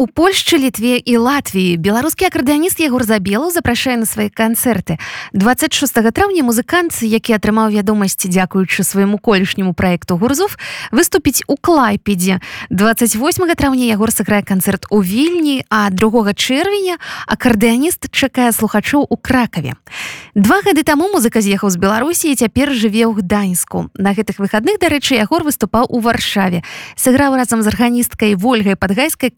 У Польшчы літве і Латвіі беларускі акардыяніст Ягор забелаў запрашае на свае канцэрты. 26 траўня музыкант які атрымаў вядомасць дзякуючы свайму колішняму праекту гурзов выступіць у клайпедзе. 28 траўня Ягор сыграе канцэрт у вільні а другога чэрвеня акардыяніст чакае слухачоў у кракаве два гады таму музыка з'ехаў з беларусі цяпер жыве ў гданьску. На гэтых выхадных дарэчы Ягор выступаў у варшаве. Сыграў разам з арганісткай ольгай падгайскай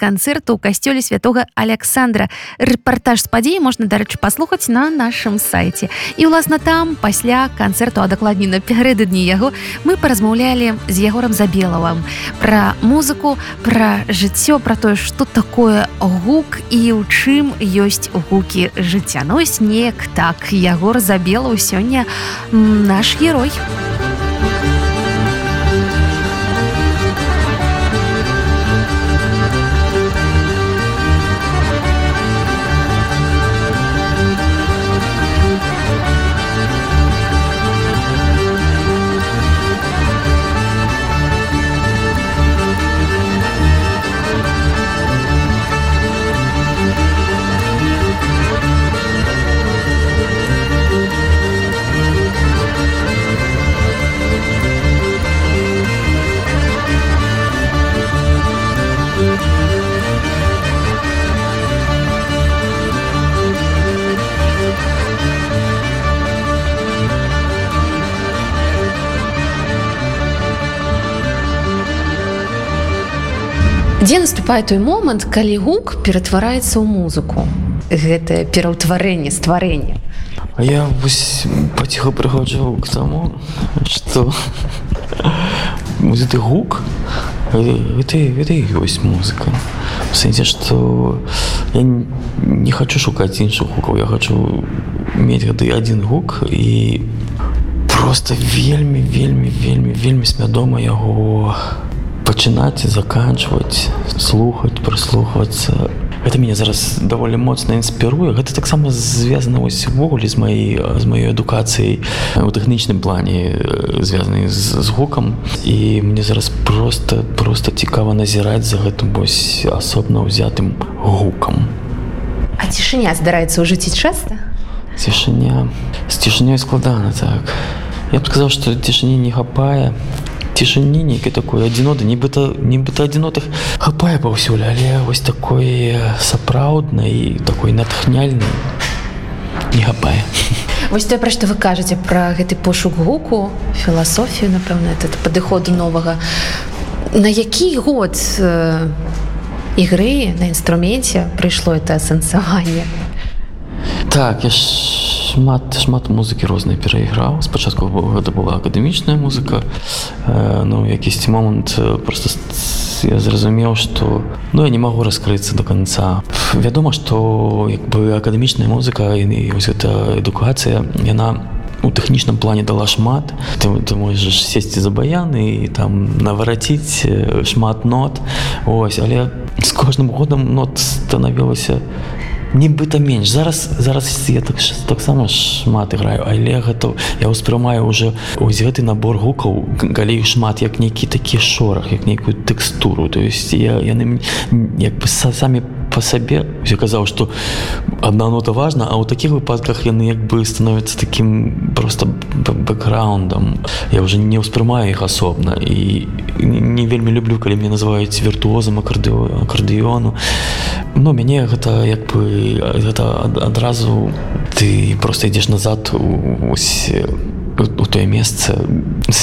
канцэрту у касцёле святого александра. Рэпартаж з падзеі можна дарэчы паслухаць на нашым сайце і ўласна там пасля канцэрту а дакладней напярэдадні яго мы паразмаўлялі з ягорам забелавым. Пра музыку пра жыццё пра тое што такое гук і ў чым ёсць гукі жыцця. Ну, неяк так. Ягор забелаў сёння наш герой. у 'Дзе наступае той момант, калі гук ператвараецца ў музыку. Гэтае пераўтварэнне стварэння. Я паціха прыходжу к таму, што ты гук ёсць музыка. сэнсе, што я не хочу шукаць іншых гукаў, я хочу мець гады адзін гук і просто вельмі вельмі вельмі вельмі свядома яго пачынаць заканчваць слухаць прыслухвацца это мяне зараз даволі моцна інспіруе гэта таксама звязана увогуле з маёй з маёй адукацыяй у тэхнічным плане звязаны з, з гукам і мне зараз просто просто цікава назіраць за гэтым вось асобна ўзятым гукам. А цішыня здараецца ў жыцці часта? Цішыня. З цішынёй складана так. Я б сказаў што цішыні не хапае цішыні нейкай такой адзіноты нібыта нібыта адзінотых хапае паўсюль але вось такой сапраўднай такой натхняльнай не хапае Вось тое пра што вы кажаце пра гэты пошук гуку філасофію напэўна этот падыходу новага. На які год э, ігры на інструменце прыйшло это асэнсаванне? Так я ж шмат шмат музыкі рознай перайграў. Спачатку гэта была акадэмічная музыка. Э, ну якісьці момант просто я зразумеў что ну я не магу раскрыцца до конца вядома что як бы акадэмічная музыка і вось гэта адукацыя яна у тэхнічным плане дала шмат. Ты, ты можаш сесці за баяны і там навараціць шмат нот. Ось але з кожным годам нот станавілася не нібыта менш. Зараз зараз я так таксама шмат іграю але гэта я ўспрымаю уже ось гэты набор гукаў калі шмат як нейкі такі шорах як нейкую тэкстуру. То есть яны як бы самі по сабе. Я казаў что одна нота важна а ў такіх выпадках яны як бы становятся таким просто бэкграундам я уже не ўспрымаю іх асобна і не вельмі люблю калі мне называюць віртуозам акардыо акардыёну. Но мяне гэта як бы гэта адразу ты просто ідзеш назад ось у тое месца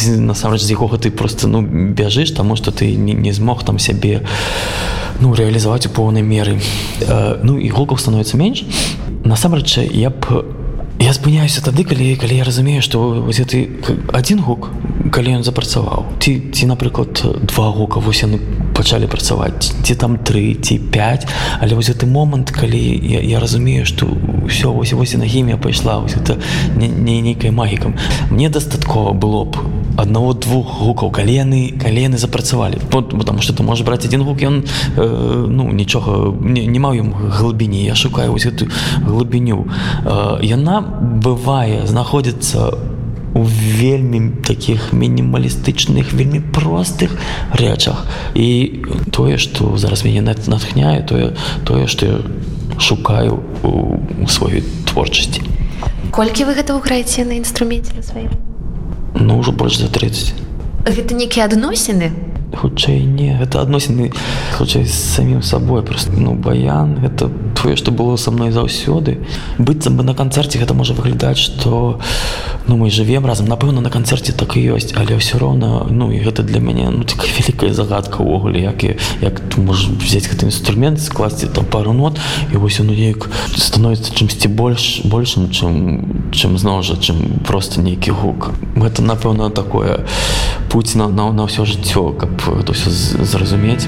насамрэч з якога ты просто ну бяжыш таму што ты не, не змог там сябе ну рэалізаваць у поўнай меры. Э, ну і гукаў становіцца менш насамрэч я б я спыняюся тады калі калі я разумею што вось ты адзін гук калі ён запрацаваў. Ці ці напрыклад два гука вось яны пачалі працаваць ці там тры ці 5 але вось гэты момант калі я, я разумею што ўсё вось вось на хімія пайшла вось это не, не нейкай магікам. Мне дастаткова было б аднаго двух гукаў калі яны калі яны запрацавалі потому что ты можешь браць один гук ён э, ну нічога не, не маю глыбіні я шукаю вось эту глыбіню э, яна бывае знаходзіцца у вельмі таких мінімалістычных вельмі простых рэчах і тое што зараз мяне натхняе тое тое што я шукаю у, у сваёй творчасці колькі вы гэта граеце на інструменце на сваім ну ўжо больш за 30 гэта нейкія адносіны хутчэй не гэта адносіны хутчэй з самім сабой. Просто ну баян это тое што было са мной заўсёды. Быццам бы на канцэрце гэта можа выглядаць што ну мы жывем разам. Напэўна на канцэрце так і ёсць але ўсё роўна ну і гэта для мяне ну такая вялікая загадка ўвогуле як і як ты можаш взять гэты інструмент скласці там пару нот і вось ну неяк становіцца чымсьці больш большым чым чым зноў жа чым просто нейкі гук. Гэта напэўна такое путь на на, на ўсё жыццё каб то все зразумець.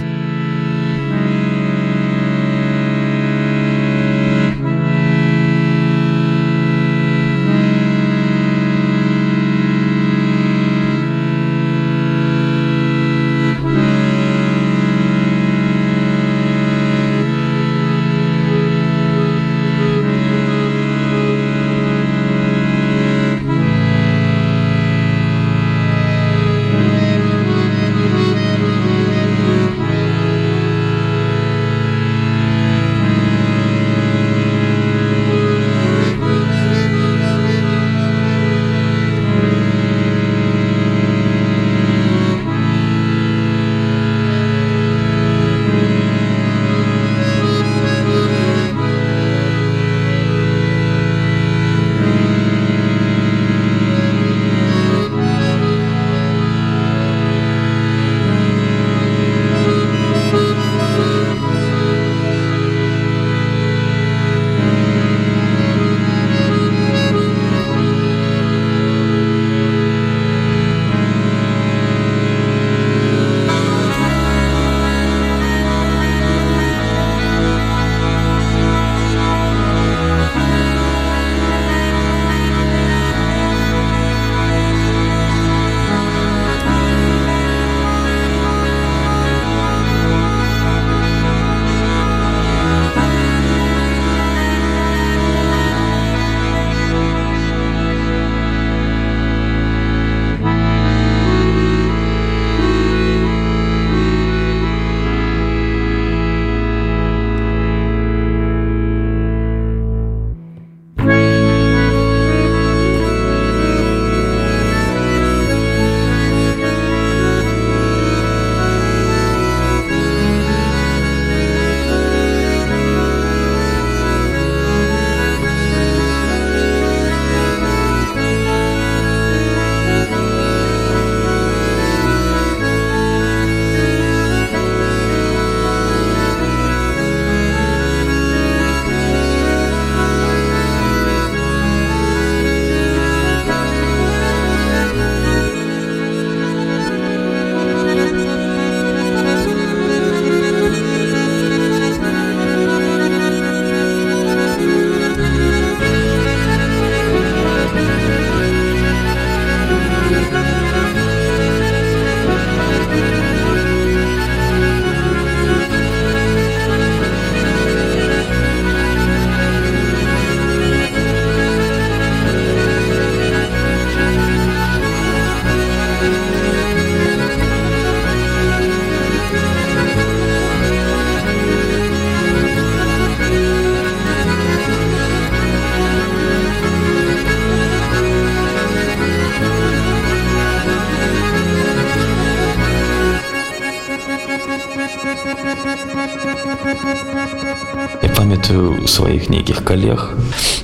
Сваіх нейкіх калег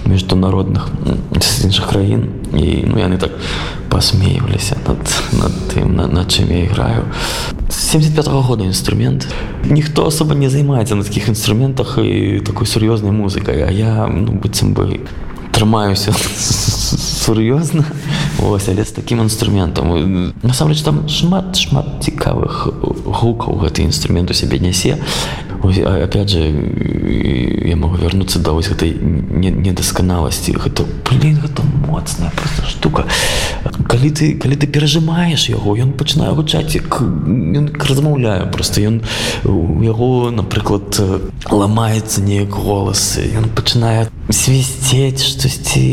міжнародных з іншых краін і ну яны так посмеиваліся над, над тым на, на чым я іграю 75 -го года інструмент ніхто особо не займаецца на таких інструментах і такой сур'ёзнай музыкай а я ну быццам бы трымаюся сур'ёзна ось але з таким інструментам насамрэч там шмат шмат цікавых гукаў гэты інструмент у сябе нясе опять же я могу вернуться до вось гэтай недасканаласці гэта блин гэта моцная просто штука. Калі ты калі ты перажимаешь яго ён пачынае гучаць як размаўляю просто ён у яго напрыклад ламаецца неяк голасы ён пачынае свісцець штосьці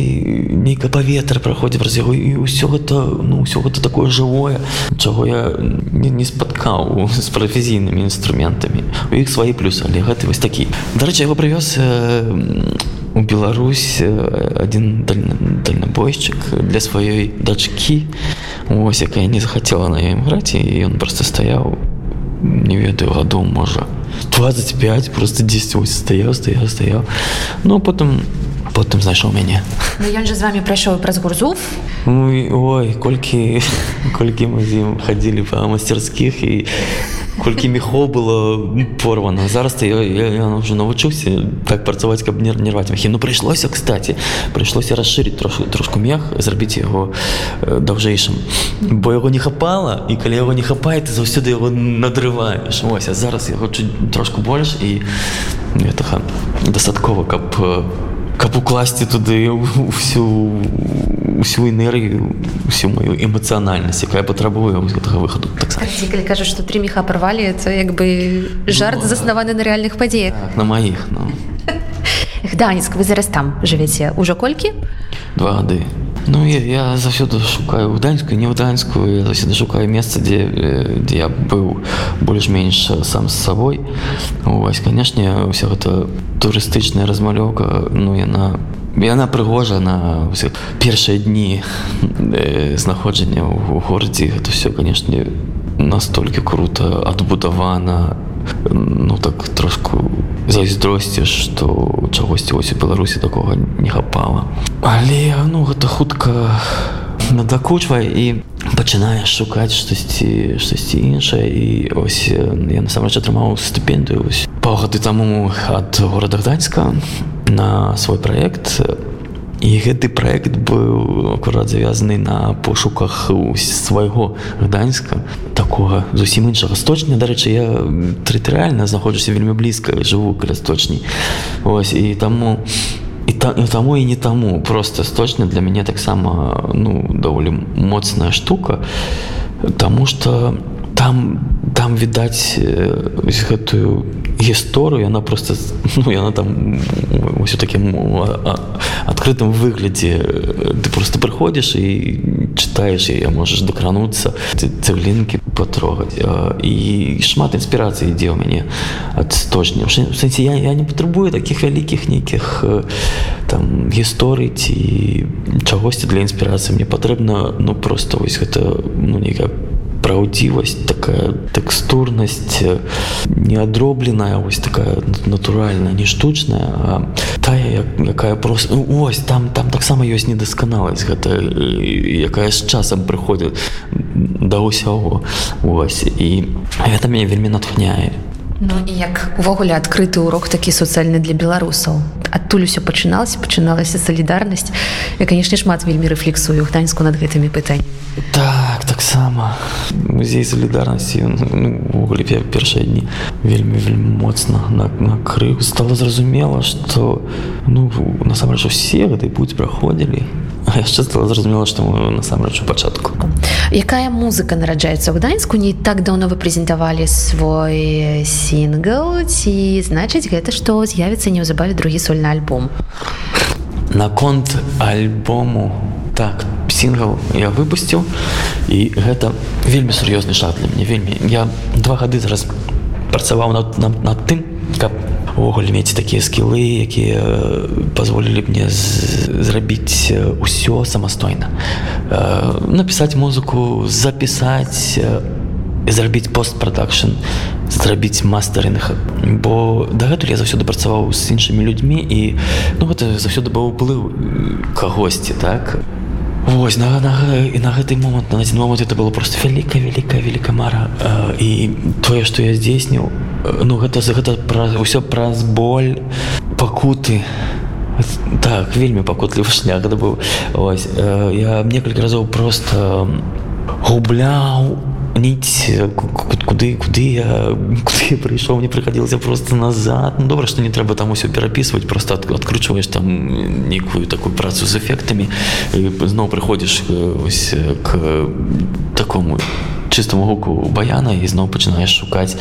нейка паветра праходзі праз яго і ўсё гэта ну ўсё гэта такое жывое чаго я не, не спаткаў з прафесійнымі інструментамі у іх свае плюсы але гэты вось такі дарэчы яго прывёз у Беларусь один дальнабойшчык для сваёй дачкі ось якая не захацела на ім граць і ён просто стаяў не ведаю гадоў можа 25 просто 10 ось стаяў стаяў стаяў ну потым потым знайшоў мяне ну, ён же з вами прайшоў праз гурзув ой колькі колькі мы з ім хадзілі па мастерскіх і колькі мехоў было порвана. Зараз я, я, я уже навучыўся так працаваць каб не нерваць мехі ну прыйшлося кстати прыйшлося расширить трошку трошку мех зрабіць яго даўжэйшым бо яго не хапала і калі яго не хапае ты заўсёды яго надрываеш ось а зараз я хочу трошку больш і гэта дастаткова каб каб укласці туды всю усю энергію усю мою эмацыянальнасць якая патрабуе гэтага выхаду так калі кажа што тры меха парвалі это як бы жарт ну, заснаваны на рэальных падзеях так, на маіх ну. Гданецк вы зараз там жывеце ўжо колькі два гады Ну я, я заўсёды шукаю гданьскую не гданьскую я заўсёды шукаю месца дзе дзе я быў больш-менш сам з сабой Вось канешне ўся гэта турыстычная размалёўка ну яна яна прыгожа на першыя дні знаходжання ў горадзе гэта все канешне настолькі круто адбудавана ну так трошку зайздросці што чагосьці вось у беларусі такога не хапала але ну гэта хутка надакучвае і пачынаеш шукаць штосьці штосьці іншае і ось я насамрэч атрымаў стыпендыю паўгады таму ад горада гданьска на свой проект. І гэты проект быў акурат завязаны на пошуках свайго гданьска такога зусім іншага. Сточня дарэчы я тэрытарыальна знаходжуся вельмі блізка жыву каля сточней ось і таму і та, і таму і не таму просто сточна для мяне таксама ну даволі моцная штука Таму что там там відаць гэтую гісторыю яна просто ну яна там ўсё такім адкрытым выглядзе ты просто прыходзіш і чытаеш я можаш дакрануцца цыглінкі патрогаць і шмат інспірацыі ідзе ў мяне ад сточня сэнсе я, я не патрабую такіх вялікіх нейкіх там гісторый ці чагосьці для інспірацыі мне патрэбна ну просто вось гэта ну нейкая праўдзівасць такая тэкстурнасць неадробленая ось такая натуральная не штучная тая якая просто ну, ось там там таксама ёсць недасканаласць гэта якая з часам прыходзіць да ўсяго ось. І гэта мяне вельмі натхняе Ну і як увогуле адкрыты урок такі суцэльны для беларусаў адтуль усё пачыналася пачыналася салідарнасць і канешне шмат вельмі рэфлексую гданьску над гэтымі пытаннямі так таксама. Музей солідарнасці увогуле ну, першыя дні вельмі вельмі моцна на, на крыў стало зразумела что ну насамрэч усе гэтай путь праходзілі. Яшчэ стала зразумела што мы насамрэч у пачатку. Якая музыка нараджаецца ў гданьску? Не так даўно вы прэзентавалі свой сінгл. Ці значыць гэта што з'явіцца неўзабаве другі сольны альбом? Наконт альбому? Так сінгл я выпусціў і гэта вельмі сур'ёзны шаг для мне вельмі. Я два гады зараз працаваў над, над, над тым каб увогуле мець такія скілы якія пазволілі мне зрабіць усё самастойна. Напісаць музыку запісаць зрабіць постпрадакшн зрабіць мастерынг. Бо дагэтуль я заўсёды працаваў з іншымі людзьмі і ну гэта заўсёды быў уплыў кагосьці так Вось на, на, і на гэты момант на адзін момант это было просто вялікая вялікая вялікая мара. І тое што я здзейсніў ну гэта за гэта пра ўсё праз боль пакуты так вельмі пакутлівы шлях гэта быў ось я некалькі разоў просто губляў ніць куды куды я куды я прыйшоў мне прыходилася просто назад. Ну, добра что не трэба там усё перапісваць просто откручваешь там нейкую такую працу з эфектамі зноў прыходзіш ось к такому чыстому гуку баяна і зноў пачынаеш шукаць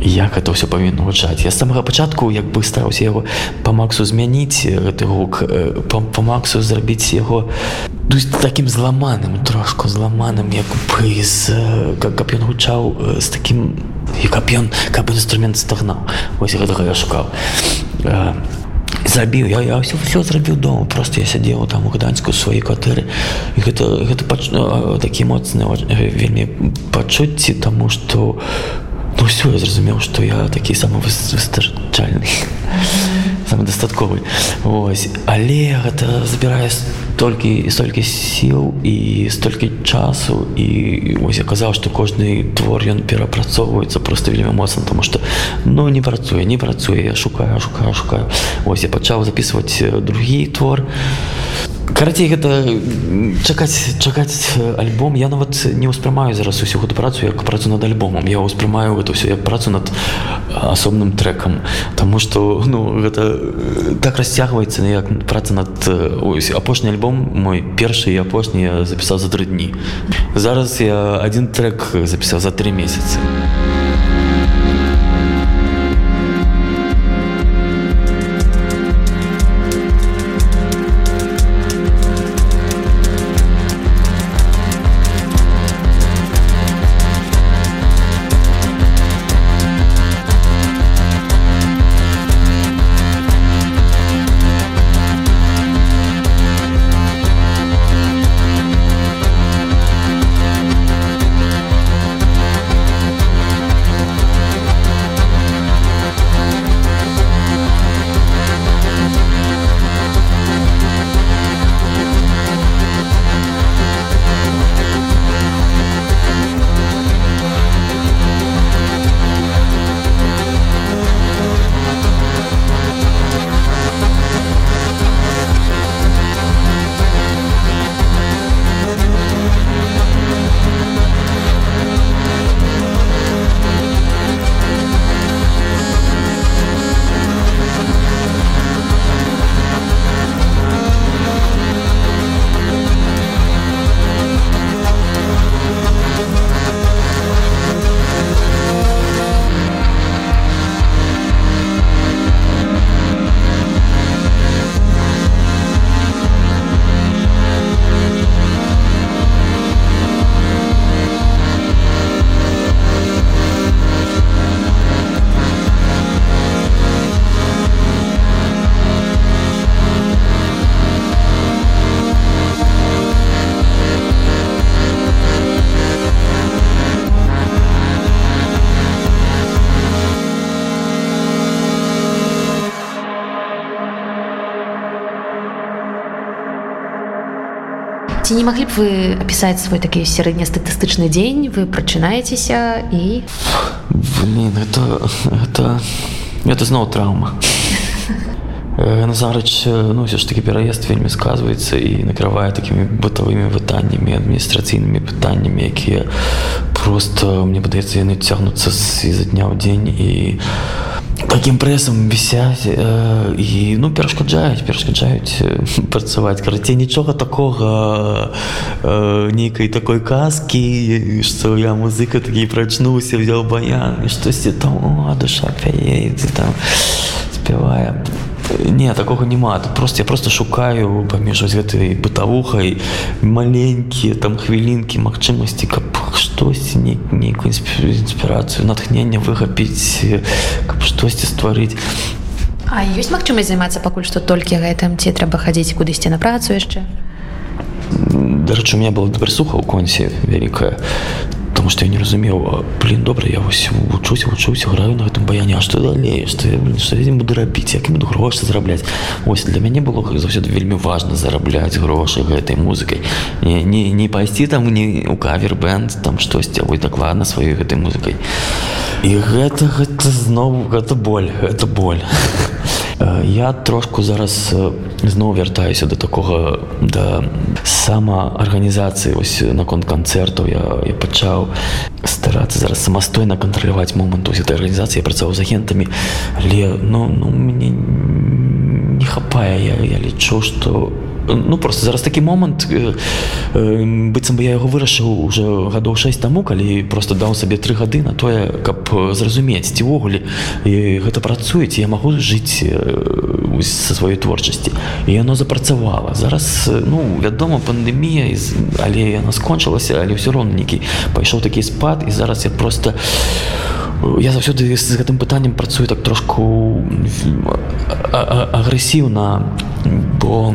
як это ўсё павінна гучаць я з самага пачатку як бы стараўся яго па максу змяніць гэты гук па, па максу зрабіць яго таким зламаным трошку зламаным як бы з как каб ён гучаў з таким і каб ён каб інструмент стагнаў. Ось гэтага я шукаў. Забіў. Я, я ўсё все зрабіў дома. Просто я сядзеў там у гданьску свае кватэры. І гэта гэта пач... такі моцны вельмі пачуцці таму што все, я зразумеў, што я такі самы выстачальны самадастатковы. Вось. Але гэта забірае столькі і столькі сіл і столькі часу і ось я казаў, што кожны твор ён перапрацоўваецца проста вельмі моцна, таму што ну не працуе, не працуе, я шукаю, шукаю, шукаю. Вось я пачаў запісваць другі твор карацей гэта чакаць чакаць альбом. Я нават не ўспрымаю зараз усю гэту працу як працу над альбомам я ўспрымаю гэта ўсё як працу над асобным трекам Таму што ну гэта так расцягваецца як праца над ось апошні альбом мой першы і апошні я запісаў за тры дні. Зараз я один трек запісаў за три месяцы маглі б вы апісаць свой такі сярэднестатыстычны дзень вы прачынаецеся і Блин, это, это, это зноў траўма назарач ну ўсё ж таки пераезд вельмі сказваецца і накрывае такімі бытавымі вытаннямі адміністрацыйнымі пытаннямі якія просто мне падаецца яны цягнуцца з-за дня ў дзень і таким прэсам вісяць э, і ну перашкаджаюць перашкаджаюць працаваць карацей нічога такога э, нейкай такой казкі што я музыка такі прачнуўся взял баян і штосьці там о, душа пяе там спявае не такого няма тут просто я просто шукаю паміж гэтай бытавухай маленькія там хвілінкі магчымасці каб штосьці не нейкую інспірацыю натхнення выхапіць каб штосьці стварыць А ёсць магчымасць займацца пакуль што толькі гэтым ці трэба хадзіць кудысьці на працу яшчэ Дарэчы у меня была прысуха ў консе вялікая потому что я не разумеў блин добра я вось вучуся вучуся граю на гэтым баяне А што далей што што я буду рабіць як буду грошы зарабляць ось для мяне было заўсёды вельмі важна зарабляць грошы гэтай музыкай не не, не пайсці там не у кавер бэнд там штосьці вы дакладна сваёй гэтай музыкай і гэта гэта зноў гэта боль это боль я трошку зараз зноў вяртаюся до такого да самаарганізацыі ось наконт канцэртаў я, я пачаў старацца зараз самастойна кантраляваць момант этой арганізацыі працаваў з агентамі але ну, ну мне не хапае я, я лічу што ну просто зараз такі момант быццам бы я яго вырашыў уже гадоў 6 таму калі просто даў сабе тры гады на тое каб зразумець ці ўвогуле гэта працуеце я магу жыць са сваёй творчасці. І яно запрацавала. Зараз ну вядома пандемія але яна скончылася але ўсё роўна нейкі пайшоў такі спад і зараз я просто я заўсёды з гэтым пытаннем працую так трошку агрэсіўна бо у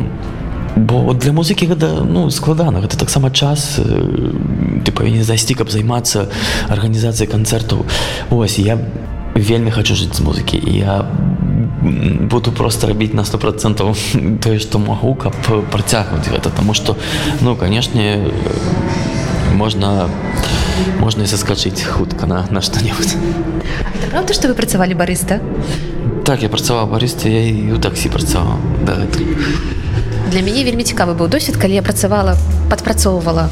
бо для музыкі гэта ну складана. Гэта таксама час ты павінен зайсці каб займацца арганізацыяй канцэртаў. Ось я вельмі хочу жыць з музыкі. Я буду просто рабіць на сто процентаў тое што магу каб працягнуць гэта. Таму што ну канешне можна можна і заскачыць хутка на на што-небудзь. Правда што вы працавалі барыста? Так я працаваў барыста я і у таксі працаваў. Да гэта для мяне вельмі цікавы быў досвед калі я працавала падпрацоўвала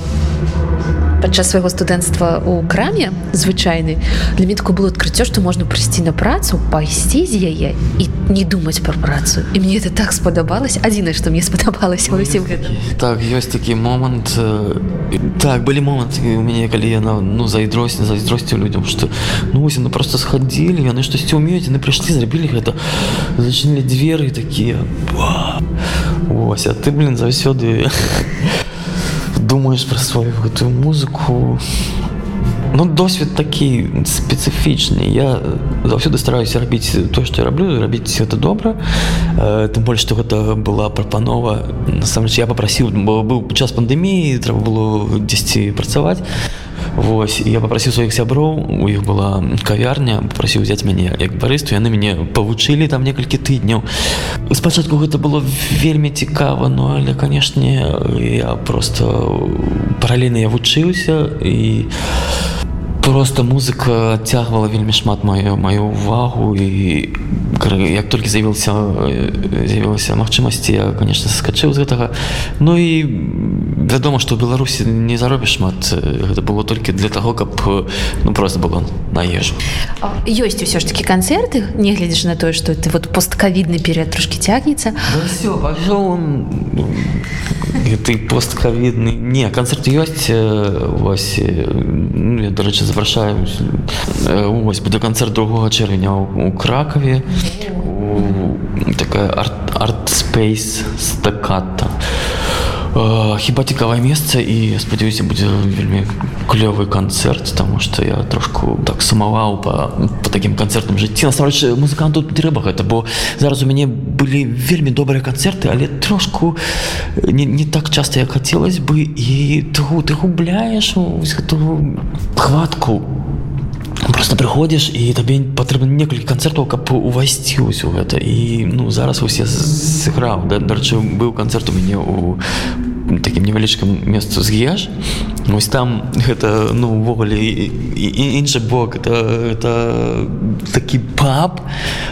падчас свайго студэнцтва ў краме звычайны для мне такое было адкрыццё што можна прыйсці на працу пайсці з яе і не думаць пра працу. І мне это так спадабалось адзінае што мне спадабалася ўсім так ёсць такі момант так былі моманты у мяне калі яна ну зайдросць зайздросцю людям что ну ось ну просто схадзілі яны штосьці умеюць яны прыйшлі зрабілі гэта зачынілі дзверы такія ось а ты блин заўсёды думаешь про свою гэтую музыку? Ну досвед такі спецыфічны я заўсёды стараюся рабіць то что я раблю рабіць это добра э, тым больш что гэта была прапанова насамрэч я попрасіў бо быў час пандэміі трэба было дзесьці працаваць Вось. Я попросіў сваіх сяброў у іх была кавярня прасіў взять мяне як барысту яны мяне павучылі там некалькі тыдняў. Спачатку гэта было вельмі цікава но але канешне я просто паралельна я вучыўся і просто музыка цягвала вельмі шмат маю маю увагу і як толькі з'явіўся з'явілася магчымасці я конечно скачыў з гэтага. Ну і вядома што беларусі не заробіш шмат гэта было толькі для таго каб ну просто было на ежу. Ёсць усё ж такі канцэрты негледзяш на тое што ты вот посткавідны перыяд трошки цягнецца. Ты посткавідны. Не канцэрт ёсць вось ну, дарэчы запрашаю ось буде канцэрт другого чэрвеня у кракаве такая арт-спейс стаката хіба цікавае месца і спадзяюся будзе вельмі клёвы канцэрт таму што я трошку так сумаваў па, па такім канцэртам жыцці насамрэч музыканту трэба гэта бо зараз у мяне былі вельмі добрыя канцэрты але трошку не, не так часта як хацелось бы і ты, ты губляеш гэту хватку просто прыходзіш і табе патрэбна некалькі канцэртаў каб увайсці ўсё гэта і ну зараз усе сыграў да, дарчы быў канцэрт у мяне у такім невялічкам месцу з'еш ось там гэта ну увогуле іншы бок это, это такі паб.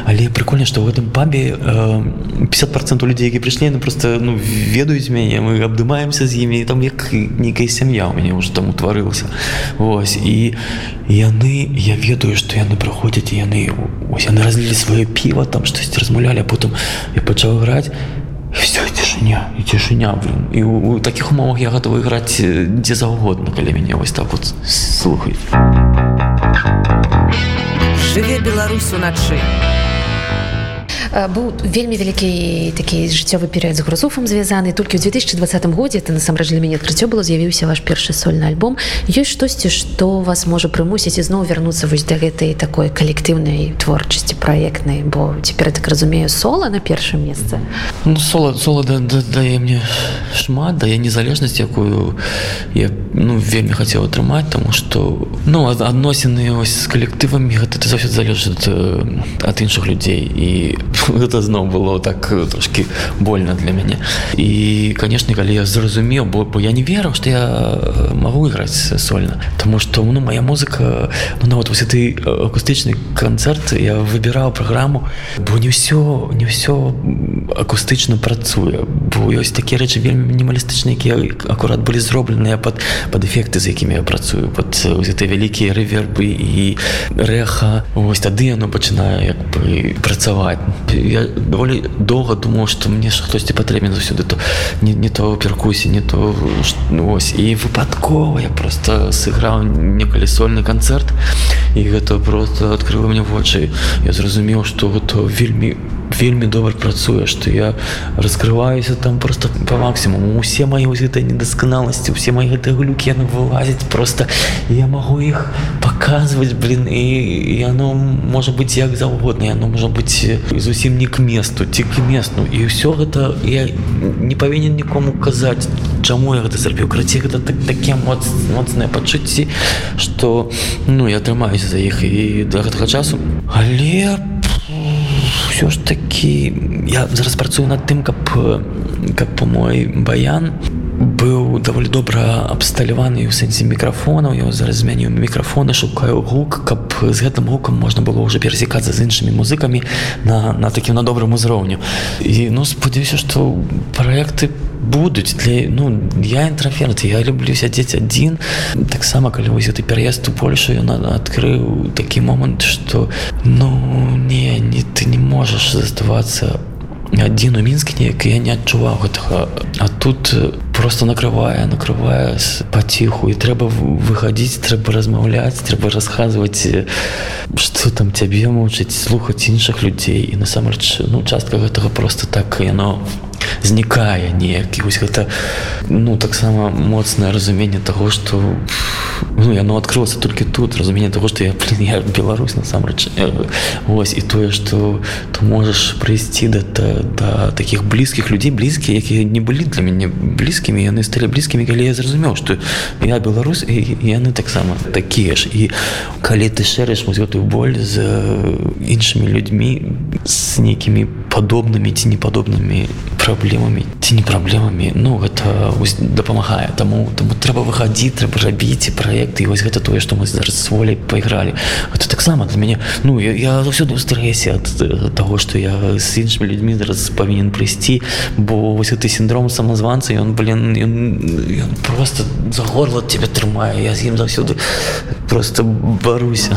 Але прикольна што ў гэтым пабе 50 процент людзей які прыйшлі ну просто ну ведаюць мяне мы абдымаемся з імі там як нейкая сям'я у мяне ўжо там утварылася Вось і яны я ведаю што яны прыходзяць яны ось яны разлілі сваё піва там штосьці размулялі потым я пачаў граць все цішыня і цішыня блин. І у, у такіх умовах я гатовы іграць дзе заўгодна калі мяне вось так вот слухаць жыве беларус уначы быў вельмі вялікі такі жыццёвы перыяд з грузуфам звязаны толькі ў 2020 годзе это насамрэч для мяне адкрыццё было з'явіўся ваш першы сольны альбом. Ёсць штосьці што вас можа прымусіць ізноў вярнуцца вось да гэтай такой калектыўнай творчасці праектнай бо цяпер так разумею сола на першым месцы ну, сола сола да, да, дае мне шмат дае незалежнасць якую я ну вельмі хацеў атрымаць тому что ну адносіны ось з калектывамі гэта ты заўсёды залежыць ад іншых людзей. І гэта зноў было так трошки больно для мяне. І конечно калі я зразумеў бо бо я не верыў что я могу іграць сольна. Тому что ну моя музыка ну, нават вось ты акустычны канцэрт я выбіраў праграму бо не ўсё не ўсё акустычна працуе. Бо ёсць такія рэчы вельмі мінімалістычныя якія акурат былі зробленыя под под эфекты з якімі я працую. Под гэты вялікія рэвербы і рэха ось тады яно пачынае як бы працаваць я даволі доўга думаў што мне хтосьці патрэбен заўсёды то не, не то перкусі не то ну, ось. І выпадкова я просто сыграў некалі сольны канцэрт і гэта просто адкрыла мне вочы я зразумеў што гэта вельмі вельмі добра працуе што я раскрываюся там просто по максимуму усе мои вось гэтай недасканаласці усе мои гэтыя глюкі яны вылазяць просто я могу іх показваць блин і яно можа быть як заўгодна яно можа быть зусім не к месту ці к месту. І ўсё гэта я не павінен нікому казаць чаму я гэта зрабіў. Краці гэта так такія моц моцныя пачуцці что ну я атрымаюся за іх і да гэтага часу. Але все ж таки я зараз працую над тым каб каб по мой баян. Быў даволі добра абсталяваны ў сэнсе мікрафонаў я зараз змяню мікрафоны шукаю гук каб з гэтым гукам можна было ўжо перасекацца з іншымі музыкамі на на такім на добрым узроўню і ну спадзяюся што праекты будуць для ну я інтраферт я люблю сядзець адзін. Таксама калі вось ты пераезд у Польшу ён адкрыў такі момант што ну не не ты не можаш заставацца адзін у мінскі неяк я не адчуваў гэтага. А тут просто накрывае накрывае паціху і трэба выхадзіць трэба размаўляць трэба расказваць что там цябе мучыць слухаць іншых людзей. І насамрэч ну частка гэтага просто так яно знікае неяк. І вось гэта ну таксама моцнае разуменне таго што ну яно адкрылася толькі тут. Разуменне таго што я блин, я Беларусь насамрэч. Ось і тое што ты можаш прыйсці да, да, да таких блізкіх людзей блізкія якія не былі для мяне блізкімі яны сталі блізкімі калі я зразумеў што я Беларусь і яны таксама такія ж. І калі ты шэрыш вось гэтую боль з іншымі людзьмі з нейкімі падобнымі ці непадобнымі праблемамі ці не праблемамі ну гэта дапамагае таму таму трэба выхадзіць трэба рабіць праекты і вось гэта тое што мы зараз з волей пайгралі это таксама для мяне ну я, заўсёды ў стрэсе ад таго што я з іншымі людзьмі зараз павінен прыйсці бо вось гэты сіндром самазванца ён блин ён, ён просто за горла тебе трымае я з ім заўсёды просто баруся